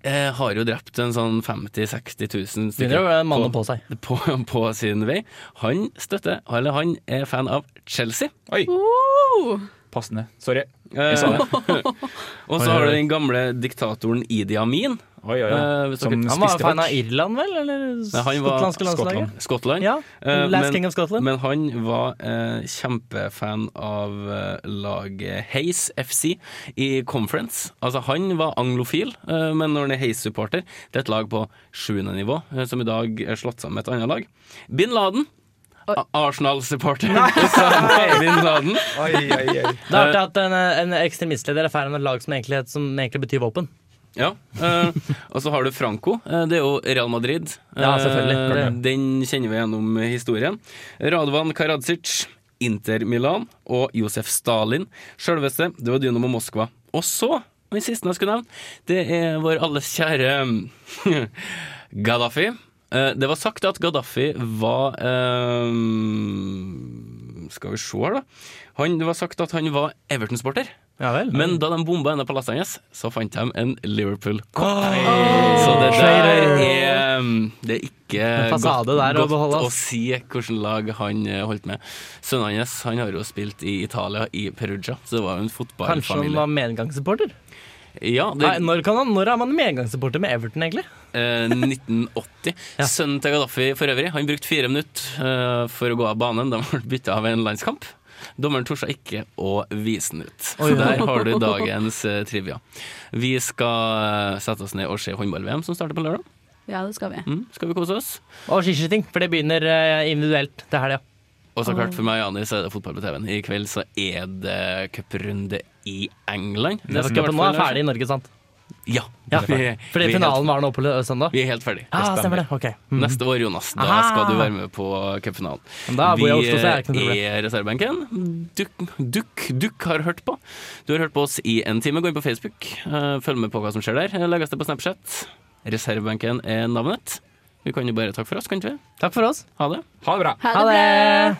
S3: eh, har jo drept en sånn 50 000-60 000
S4: stykker på seg.
S3: på, på sin vei. Han støtter, eller han er fan av Chelsea.
S7: Oi!
S2: Uh,
S7: Passende. Sorry. Jeg sa det. <laughs>
S3: og så har du den gamle diktatoren Idi Amin.
S7: Oi, oi, oi.
S3: Uh,
S7: Som
S4: Han var fan av Irland, vel? Eller
S3: Nei,
S4: skotlandske landslaget?
S3: Skottland.
S4: Ja,
S3: Uh,
S4: Last
S3: men,
S4: King of Scotland.
S3: men han var uh, kjempefan av laget Haze FC i Conference. Altså Han var anglofil, men når han er Haze-supporter Det er et lag på sjuende nivå, som i dag er slått sammen med et annet lag. Bin Laden. Arsenal-supporter. <laughs> Bin Laden.
S7: Oi, oi, oi.
S4: Det er artig at en, en ekstremistleder er fan av et lag som egentlig, som egentlig betyr våpen.
S3: Ja, eh, og så har du Franco. Eh, det er jo Real Madrid.
S4: Ja, selvfølgelig.
S3: Eh, den kjenner vi gjennom historien. Radovan Karadzic, Inter Milan og Josef Stalin. Sjølveste, det var Dynamo Moskva. Og så, den siste jeg skulle nevne, det er vår alles kjære <laughs> Gaddafi. Eh, det var sagt at Gaddafi var eh, Skal vi se her, da. Han, det var sagt at han var Everton-sporter.
S4: Ja vel.
S3: Men da de bomba en av palassene hans, så fant de en Liverpool-kopp.
S4: Oh!
S3: Så det der er um, Det er ikke godt,
S4: der
S3: godt å si hvilket lag han eh, holdt med. Sønnen hans han har jo spilt i Italia, i Perugia, så det var jo en fotballfamilie.
S4: Kanskje han var medgangssupporter?
S3: Ja,
S4: Nei, når, kan han, når er man medgangssupporter med Everton, egentlig?
S3: eh, 1980. <laughs> Sønnen til Gaddafi for øvrig, han brukte fire minutter eh, for å gå av banen. De ble bytta av en landskamp. Dommeren torde ikke å vise den ut. Så der har du dagens eh, trivia. Vi skal eh, sette oss ned og se håndball-VM som starter på lørdag.
S2: ja, det skal vi.
S3: Mm, skal vi kose oss?
S4: Og skiskyting, for det begynner eh, individuelt til helga.
S3: Og så klart for meg og Jani, så er det fotball på TV-en. I kveld så er det cuprunde i England. Det skal
S4: nå er ferdig i Norge, sant?
S3: Ja.
S4: Ja,
S3: vi-
S4: Fordi
S3: vi
S4: finalen
S3: helt,
S4: var nå på søndag?
S3: Vi er helt ferdig.
S4: Ja, stemmer det. Okay. Mm.
S3: Neste år, Jonas. Da
S4: Aha.
S3: skal du være med på cupfinalen.
S4: Vi Oslo, så er
S3: er reservebenken. Dukk, dukk, dukk har hørt på. Du har hørt på oss i en time. Gå inn på Facebook. eh, Følg med på hva som skjer der. Legges det på Snapchat. Reservebenken er navnet. Vi kan jo bare takke for oss, kan ikke vi?
S4: Takk for oss.
S3: Ha det.
S7: Ha det bra.
S2: Ha det bra!